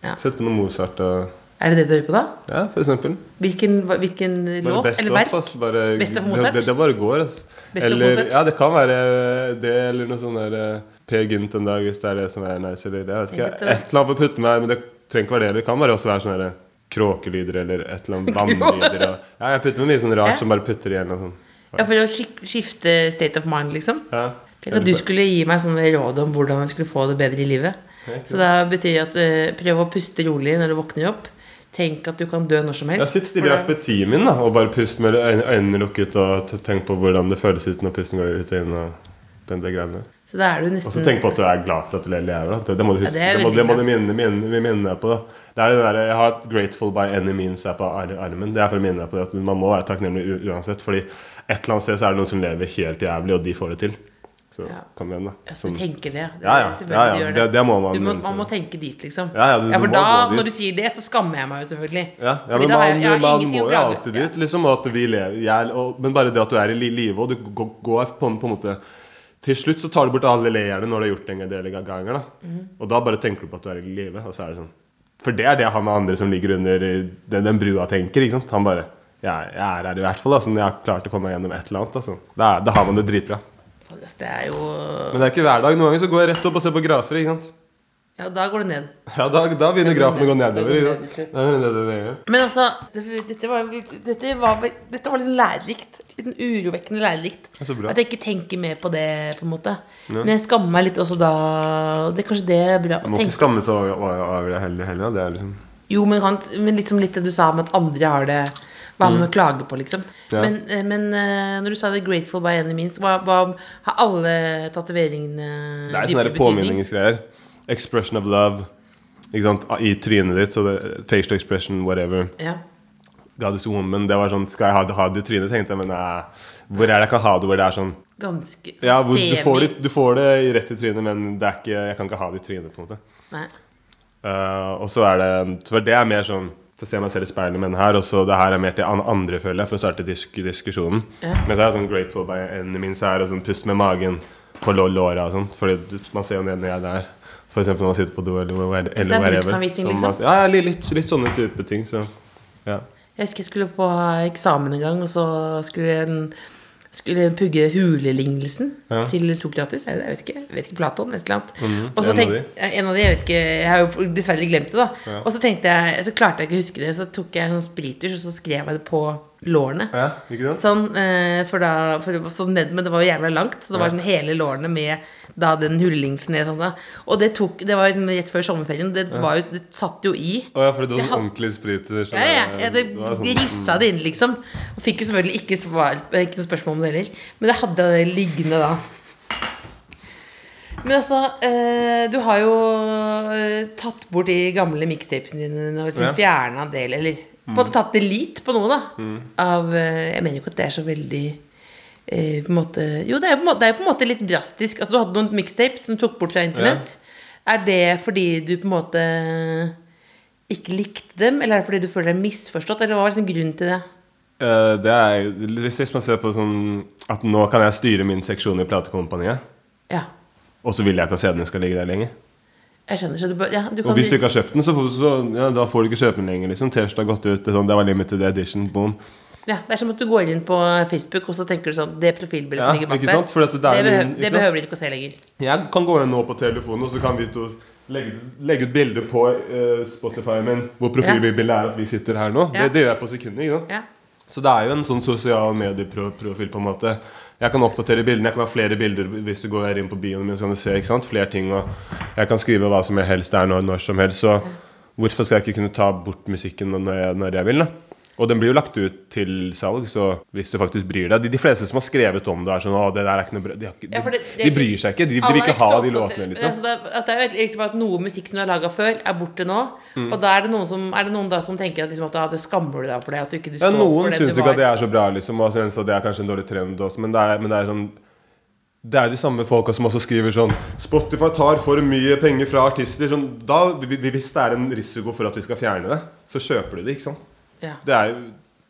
Ja. Sett på noe Mozart og Er det det du hører på da? Ja, for eksempel. Hvilken, hvilken låt eller verk? Altså, Bare, Best of Mozart? det, det bare går, Altså. Eller, Mozart? ja, det kan være det, eller noe sånn der eh, Per Gynt en dag, hvis det er det som er nice. Eller det, jeg vet ikke. Et eller annet å putte meg men det trenger ikke være det. Det kan bare også være sånne kråkelyder eller et eller annet vannlyder. Ja, jeg putter med mye sånn rart Ja. som bare putter igjen. Og sånn. Ja, for å skifte state of mind, liksom. Ja. Tenk at du skulle gi meg sånne råd om hvordan jeg skulle få det bedre i livet. Så da betyr det at uh, prøv å puste rolig når du våkner opp. Tenk at du kan dø når som helst. helst. Sitt stille i For da- og bare pust med øynene lukket og tenk på hvordan det føles ut når pusten går ut og inn. Og den, det greiene. Så da er du Og så tenk på at du er glad for at du lever. Da. Det, det må du Ja, det det, må, det må du minne, minne, minne på. Da. Det er det der, jeg har et 'grateful by any means' her på armen. Det er for å minne deg på det at man må være takknemlig uansett. Fordi et eller annet sted så er det noen som lever helt jævlig, og de får det til. Så Ja. kom igjen, da. Ja, så du tenker det. det Ja, ja. Ja, Det- det må man- Du må, man må tenke dit, liksom. Ja, ja, du- for da, når du sier det, så skammer jeg meg jo selvfølgelig. Ja, ja men man, jeg- jeg man må jo alltid dit. Liksom at vi lever jeg, og, Men bare det at du er i li- live, og du går, går på, på en måte Til slutt så tar du bort alle layerne når du har gjort det en del ganger. Da. Mm. Og da bare tenker du på at du er i live, og så er det sånn For det er det han andre som ligger under eh, den, den brua, tenker. Ikke sant? Han bare ja, jeg er her i hvert fall. Altså, jeg har klart å komme meg gjennom et eller annet. Da, er- da har man det dritbra. Det jo Men det er ikke hver dag. Noen ganger så går jeg rett opp og ser på grafer. Ikke sant? Ja, da går det ned. Ja, da, da begynner grafen å gå Da går nedover. det ned, ned, ned. ja. Men altså, dette var, dette var, dette var litt lærerikt. Litt urovekkende lærerikt. Ja. At jeg ikke tenker mer på det, på en måte. Men jeg skammer meg litt også da. Det er kanskje det er bra. Man må ikke skamme seg over, over, det heller. heller. Det liksom Jo, men, kan, men liksom litt det du sa om at andre har det Hva har man å klage på, liksom? Mm. Ja. Men, eh, men eh, når du sa det 'grateful by any means', hva, hva, har alle tatoveringene Det er sånne påminningsgreier. Expression of love. Sant? I trynet ditt. Så det, facial expression, whatever. Ja. Goddess woman. Det var sånn Skal jeg ha det, ha det i trynet? Tenkte jeg, men nei. Hvor er det jeg kan ha det hvor det er sånn Ganske Ja, hvor du, får det, du får det rett i trynet, men det er ikke, jeg kan ikke ha det i trynet. på en måte Nei. Uh, Og så er det For det er mer sånn For å se meg selv i speilet med den her, og så det her er mer til andre, føler jeg, for å starte disk diskusjonen. Ja. Men så er det sånn grateful by means her, og sånn pust med magen på lå- låra og sånn. For man ser jo ned når jeg er der. Eksempel når man sitter på do eller, eller, det er eller wherever. Liksom? Ja, litt, litt, litt sånne type ting. Så ja. Jeg husker jeg skulle på eksamen en gang, og så skulle jeg skulle pugge hulelignelsen Ja. til Sokrates. Jeg vet ikke, jeg vet ikke Platon, et eller annet. Mm, og så en av de. en av de. Jeg vet ikke, jeg har jo dessverre glemt det, da. Ja. Og så tenkte jeg, så klarte jeg ikke å huske det, så tok jeg en sånn sprittusj, og så skrev jeg det på lårene. ja, ikke? Sånn, eh, for da, for sånn ned, Men det var jo jævla langt, så det var sånn hele lårene med da den hullingsen ned. Sånn, da. Og det tok Det var liksom rett før sommerferien. Det, var jo, det satt jo i. Å ja, fordi det sånn ordentlig sprit så ja, ja, det- ja, det det sånn- rissa det inn, liksom. Og fikk jo selvfølgelig ikke svar Ikke noe spørsmål om det heller. Men jeg hadde det liggende da. Men altså, eh, du har jo eh, tatt bort de gamle mixtapesene dine og liksom Ja. fjerna en del, eller på en måte tatt delete på noe, da. Mm. Av eh, Jeg mener jo ikke at det er så veldig eh, på en måte, Jo, det er, jo på på en måte litt drastisk. Altså, du hadde noen mixtapes som tok bort fra internett. Er det fordi du på en måte ikke likte dem, eller er det fordi du føler deg misforstått, eller hva var liksom grunnen til det? Uh, det er, hvis, man ser på sånn at nå kan jeg styre min seksjon i platekompaniet, Ja. og så vil jeg ikke at CD-ene skal ligge der lenger. Jeg skjønner. Så du, ja, du kan Og hvis du ikke har kjøpt den, så, får- så ja, da får du ikke kjøpe den lenger. liksom har gått ut, det, sånn, det var limited edition, boom. Ja, Det er som at du går inn på Facebook, og så tenker du sånn Det profilbildet som ligger bak der, det det, behø noen- ikke det behøver du ikke å se lenger. Jeg kan gå inn nå på telefonen, og så kan vi to legge, legge ut bilder på uh, Spotify min hvor profilbildet er at vi sitter her nå. Det, det gjør jeg på sekundet. Så det er jo en sånn sosial medieprofil, på en måte. Jeg kan oppdatere bildene. Jeg kan ha flere bilder hvis du går inn på bioen min. Så kan du se ikke sant? flere ting Og jeg kan skrive hva som helst der når, når som helst. Så hvorfor skal jeg ikke kunne ta bort musikken når jeg, når jeg vil? da? Og den blir jo lagt ut til salg, så hvis du faktisk bryr deg De, de fleste som har skrevet om det, er sånn det der er ikke noe bra De, Ja, de, det- de bryr seg ikke. De, de vil ikke ha de låtene, liksom. Altså, det, at det er jo egentlig bare at noe musikk som du har laga før, er borte nå. Mm. Og da er det noen som Er det noen da som tenker at, liksom, at ah, det skammer du deg for det? At du ikke du Ja, står for noen det syns ikke at det er så bra, liksom, og syns det er kanskje en dårlig trend også, men det er, men det er sånn det er de samme folka som også skriver sånn Spotify tar for mye penger fra artister. Sånn, da, vi- vi- hvis det er en risiko for at vi skal fjerne det, så kjøper de det. ikke sant? Ja. Det er jo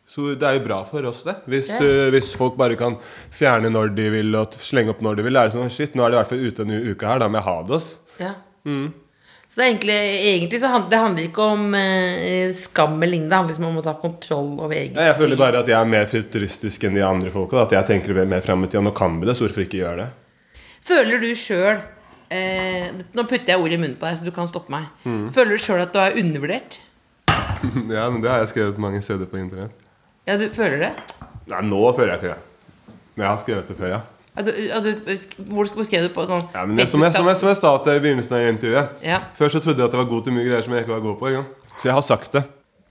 så det er jo bra for oss, det. Hvis, Ja. uh, hvis folk bare kan fjerne når de vil, og slenge opp når de vil. Er det sånn, shit, Nå er det i hvert fall ute en uke her, da må jeg ha det. Ja. Mm. Så det er egentlig, egentlig så handler, det handler ikke om eh, skam eller lignende. Det handler liksom om å ta kontroll over egen Ja, Jeg føler bare at jeg er mer futuristisk enn de andre folka. At jeg tenker mer- mer fram i tida. Nå kan vi det, så hvorfor ikke gjøre det? Føler du sjøl eh, Nå putter jeg ordet i munnen på deg, så du kan stoppe meg. Mm. Føler du sjøl at du er undervurdert? ja, men det har jeg skrevet mange steder på internett. Ja, du føler det? Nei, nå føler jeg ikke det. Men jeg har skrevet det før, ja. Ja, du, ja, du, hvor, hvor skrev du på sånn ja men det, som, jeg, som, jeg, som jeg sa til i begynnelsen av intervjuet Ja. Før så trodde jeg at jeg var god til mye greier som jeg ikke var god på. Ikke? Så jeg har sagt det.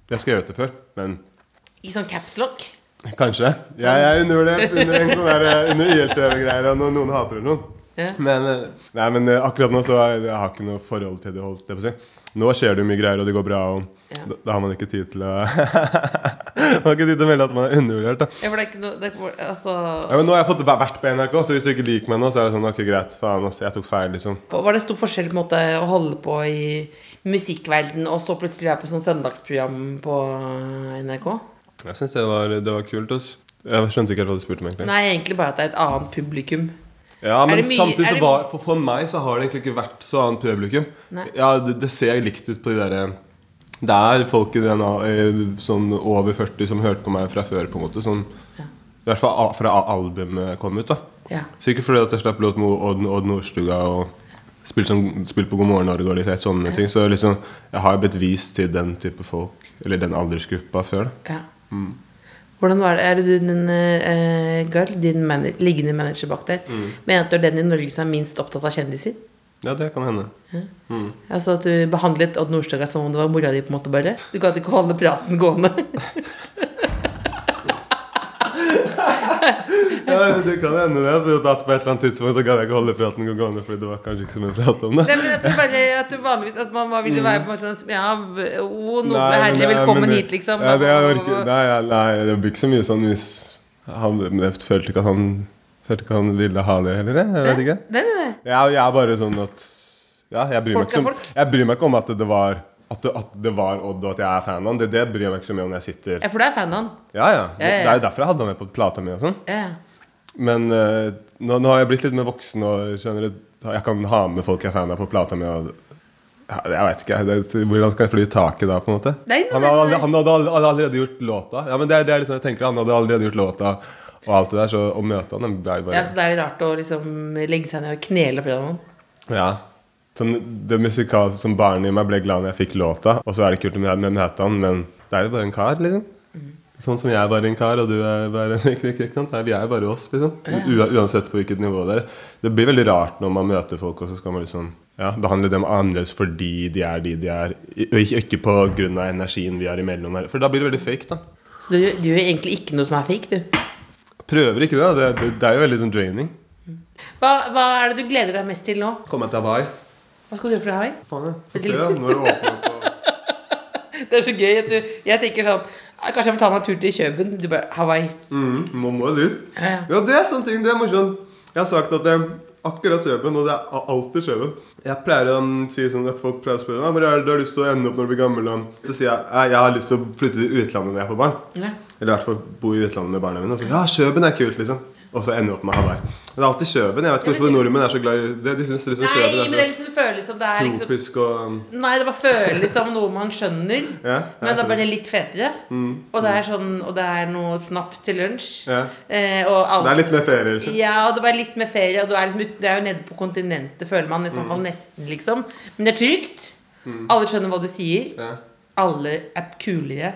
Jeg har skrevet det før. Men I sånn capslock? kanskje. Jeg, jeg er undervurdert under en sånn der, eh, under ILT-greier og når noen hater eller noe. Ja. Men, eh, nei, men eh, akkurat nå så har jeg, jeg har ikke noe forhold til det. Holdt jeg på å si. Nå skjer det jo mye greier, og det går bra. Og Ja. da, da har man ikke tid til å Man har ikke tid til å melde at man er undervurdert. da Ja, for det er ikke noe det er, Altså ja, men Nå har jeg fått væ- vært på NRK, så hvis du ikke liker meg nå, så er det sånn Ok, greit. Faen, altså, jeg tok feil, liksom. Var det stor forskjell på en måte å holde på i musikkverden og så plutselig være på sånn søndagsprogram på NRK? Jeg syns det, var- det var kult. ass. Jeg skjønte ikke helt hva du spurte om, egentlig. Nei, egentlig bare at det er et annet publikum. Ja, men mye- samtidig så var for, for meg så har det egentlig ikke vært så annet publikum. Ja, det, det ser likt ut på de derre Det er folk i den, eh, sånn over 40 som hørte på meg fra før, på en måte. Sånn, I hvert fall fra albumet kom ut. da Ja. Sikkert fordi at jeg slapp låt med Odd, Odd Nordstuga og spilte sånn, spilt på God morgen Norge og litt sånne ting. Så liksom, jeg har blitt vist til den type folk, eller den aldersgruppa, før. da ja. Hvordan var det? Er det du, din uh, Gard, din mana liggende manager bak der, mener at du er den i Norge som er minst opptatt av kjendiser? Ja, det kan hende. Altså at du behandlet Odd Nordstoga som om det var mora di, på en måte bare? Du gadd ikke holde praten gående? Ja, det kan hende det. At på et eller annet tidspunkt så kan jeg ikke holde praten gående, fordi det var kanskje ikke så mye prat om det. Nei, men at bare, at du vanligvis At man ville være på en måte sånn Ja, o noble herre, det- velkommen det- hit, liksom. Ja, det er nei, nei, det blir ikke så mye sånn hvis han, jeg følte ikke at han Følte ikke han ville ha det heller, jeg. vet ikke. Det er det. Jeg, jeg er bare sånn at Ja, jeg bryr, meg Folk ikke, om, jeg bryr meg ikke om at det var at det, at det var Odd og at jeg er fan av han. Det, det bryr jeg meg ikke så mye om når jeg sitter Ja, for du er fan av han. Ja, ja. Det, det er jo derfor jeg hadde han med på plata mi og sånn. Men uh, nå, nå har jeg blitt litt mer voksen og skjønner jeg kan ha med folk jeg er fan av på plata mi. Og, jeg vet ikke. Hvordan skal jeg fly i taket da, på en måte? Nei, nei, han, nei, han hadde han, hadde allerede gjort låta. Ja, men det, det er liksom jeg tenker Han hadde allerede gjort låta og alt det der, så å møte han det bare ja, så det er litt rart å liksom legge seg ned og knele foran noen? Ja. Sånn, det musikalske som barnet i meg ble glad når jeg fikk låta, og så er det kult med jeg møter han, men det er jo bare en kar, liksom. Sånn som jeg er bare en kar, og du er bare en ikke, Vi er bare oss, liksom. U uansett på hvilket nivå det er. Det blir veldig rart når man møter folk, og så skal man liksom ja, behandle dem annerledes fordi de er de de er, og ikke, pga. på grunn av energien vi har imellom her. For da blir det veldig fake, da. Så du, du gjør egentlig ikke noe som er fake, du. Prøver ikke det. Det, det, det er jo veldig sånn draining. Hva, hva er det du gleder deg mest til nå? Kommer jeg til Hawaii? Hva skal du gjøre for Hawaii? Faen, jeg. Få se når det åpner opp. Det er så gøy at du Jeg tenker sånn «Ah, Kanskje jeg får ta meg en tur til Kjøben. Du bare Hawaii. Mm, man må dit. Ja, ja. Ja, det er sånne ting. Det er morsomt. Jeg har sagt at det er akkurat Kjøben, og det er alltid Kjøben. Jeg pleier å si sånn at folk pleier å spørre meg hvor er det du har lyst til å ende opp når du blir gammel. Så sier jeg jeg har lyst til å flytte til utlandet når jeg får barn. Ja. Eller i hvert fall bo i utlandet med barna mine. Og så ja, Kjøben er kult, liksom. Og så ender jeg opp med Hawaii. Det er alltid Kjøben. Jeg vet ikke hvorfor nordmenn er så glad i det. De syns liksom Nei, Kjøben men det er er liksom, det føles som det er liksom tropisk og um, Nei, det bare føles som noe man skjønner. Ja, men det er bare litt fetere. Og det er sånn Og det er noe snaps til lunsj. Ja. Eh, Det er litt mer ferie, liksom. Ja, og det bare litt mer ferie. Og du er liksom, det er jo nede på kontinentet, føler man. I hvert fall nesten, liksom. Men det er trygt. Alle skjønner hva du sier. Ja. Alle er kulere.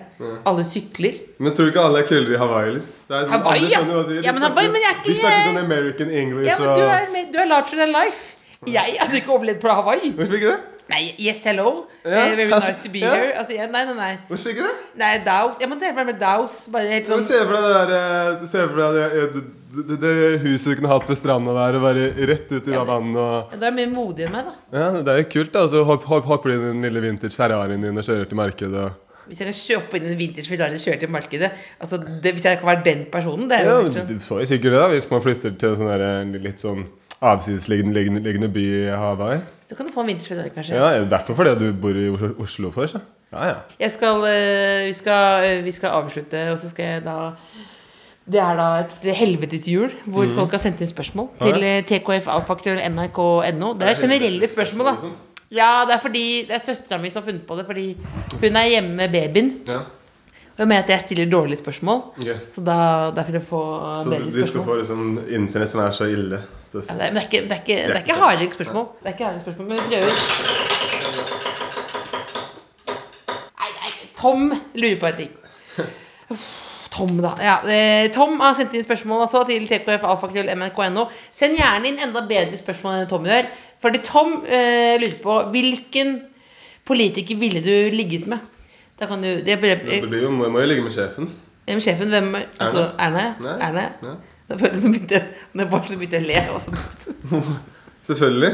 Alle sykler. Men tror du ikke alle er kulere i Hawaii? liksom? Det er, sånn- Hawaii, ja. de sier. Ja, De men Hawaii, men jeg er ikke- De snakker sånn American English Ja, men du er, du er larger than life. Jeg hadde ikke overlevd på Hawaii. Hvorfor ikke det? Nei, yes, hello. Ja. Eh, very nice to be Ja. here. Altså, ja, nei, nei, nei. Hvorfor ikke det? Nei, Dows. Jeg må det meg bare med Daus. Bare helt sånn Se for deg det der eh, for deg det, det, det, det huset du kunne hatt ved stranda der, og være rett ut i Ja, vannet og Ja, Du er mye modig enn meg, da. Ja, det er jo kult, da. Så hopp, hopp, hopper inn i den lille vintage Ferrarien din og kjører til markedet og Hvis jeg kan kjøpe inn en vintage Ferrari og kjøre til markedet altså det, Hvis jeg kan være den personen Det er Ja, jo helt du får jo sikkert det, da, hvis man flytter til sånn litt sånn avsidesliggende liggende- liggende by i Hawaii. Så kan du få en vintage der, kanskje. Ja, fall fordi du bor i Oslo, for, så. Ja, ja. Jeg skal, eh, vi, skal, eh, vi skal avslutte, og så skal jeg da Det er da et helveteshjul hvor folk har sendt inn spørsmål Mhm. Ja, til eh, tkfalfaktor.nrk.no. Det er generelle spørsmål, da. liksom. Ja, det er fordi Det er søstera mi som har funnet på det, fordi hun er hjemme med babyen. ja. Og jeg mener at jeg stiller dårlige spørsmål. okay. Så da, det er for bedre spørsmål. Så de skal få liksom internett som er så ille. Det, Ja, det, er, ikke, det er ikke, det er ikke harde spørsmål. Det er ikke harde spørsmål, men vi prøver. Nei, nei, Tom lurer på en ting. Tom, da. Ja, eh, Tom har sendt inn spørsmål altså, til tkfalfakrøll.mnk.no. Send gjerne inn enda bedre spørsmål enn Tom gjør. Fordi Tom eh, lurer på hvilken politiker ville du ligget med? Da kan du det, ble, det blir jo, må, må jo ligge med sjefen. Med Sjefen, hvem Altså Erna? Nei. Erna? Det som begynte Det var begynte å le. Også. Selvfølgelig.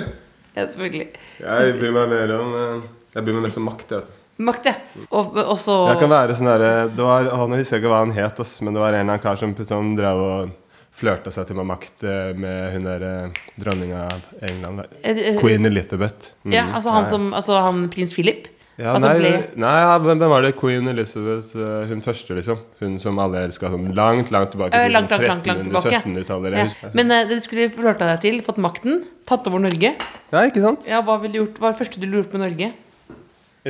Ja, selvfølgelig. Jeg bryr meg mer om eh, Jeg bryr meg mest om makt. Jeg, vet. Makt, ja. Og, og så jeg kan være sånn derre det var, å, Nå husker jeg ikke hva han het, men det var en eller annen kar som sånn, drev og flørta seg til med makt eh, med hun der eh, dronninga av England. Eh, eh, Queen Elizabeth. Mm, Ja, altså han som Altså han prins Philip? Ja, altså nei, ble nei ja, hvem, var det? Queen Elizabeth, eh, hun første, liksom. Hun som alle elska sånn langt, langt tilbake Eh, til langt, langt, langt, langt tilbake. 1700-tallet. ja. husker. Men uh, du skulle flørta deg til, fått makten, tatt over Norge. Ja, ikke sant? Ja, Hva ville gjort? Hva er det første du ville gjort med Norge?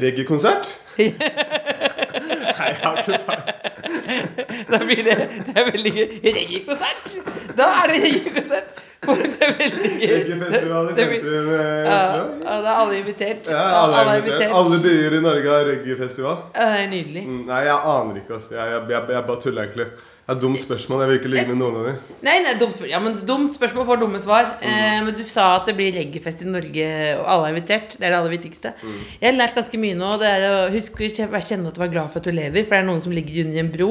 Reggae-konsert? Nei, jeg har ikke peiling. Da blir det, det er veldig gøy. Reggae-konsert! Da er det reggae-konsert! Det er veldig gøy. Reggae-festival i sentrum. eh, Ja, da er alle invitert. Ja, alle er invitert. Alle byer i Norge har reggae-festival. Ja, det er nydelig. Mm, Nei, jeg aner ikke. Altså. Jeg, jeg, jeg, jeg bare tuller egentlig. Det er dumt spørsmål. Jeg vil ikke ligge med noen av dem. Nei, nei, dumt. Ja, men dumt spørsmål får dumme svar. Eh, men du sa at det blir reggaefest i Norge, og alle er invitert. Det er det aller viktigste. Jeg har lært ganske mye nå. Det er å huske å kjenne at du er glad for at du lever. For det er noen som ligger under en bro.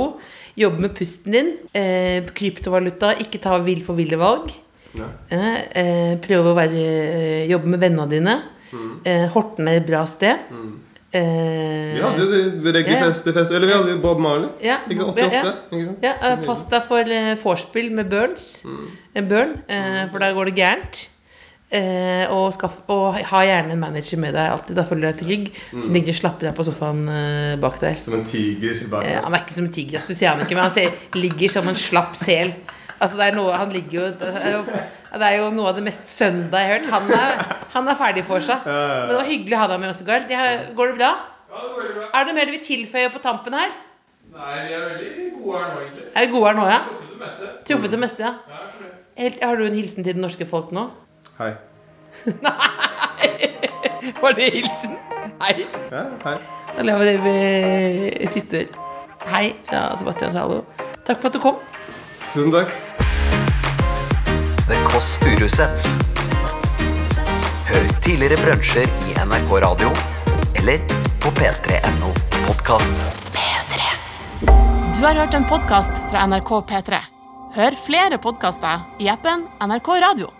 Jobbe med pusten din. Eh, kryptovaluta. Ikke ta vill for ville valg. Ja. Eh, prøve å være, eh, jobbe med vennene dine. Eh, Horten er et bra sted. Eh, Vi hadde jo reggaefest ja. eller vi hadde jo Bob Marley. Ja, Ikke sant? ja, 88. ja. Ikke sant? Ja, eh, Pass deg for eh, vorspiel med Burns. Mm. Burn, eh, for da går det gærent. Eh, og, skaff, og ha gjerne en manager med deg alltid. Da føler du deg trygg. Som ligger og slapper deg på sofaen bak der. Som en tiger bak Eh, han er ikke som en tiger, du ser han ikke, men han ser, ligger som en slapp sel. Altså det er noe, Han ligger jo Det er jo, det er jo noe av det mest søndag jeg har hørt. Han er, han er ferdig for seg. Men det var hyggelig å ha deg med oss, Gard. Det har- Går det bra? Er det noe mer du vil tilføye på tampen her? Nei, vi er veldig gode her nå, egentlig. Er vi gode her nå, ja? Truffet det meste. Truffet det meste, ja. Helt, har du en hilsen til det norske folk nå? Hei. Var det hilsen? Hei. Ja, hei. Da lar vi det ved siste. Hei fra Sebastian Zalo. Takk for at du kom. Tusen takk. The Kåss Furuseths. Hør tidligere brunsjer i NRK Radio eller på p3.no podkast. Du har hørt en podkast fra NRK P3. Hør flere podkaster i appen NRK Radio.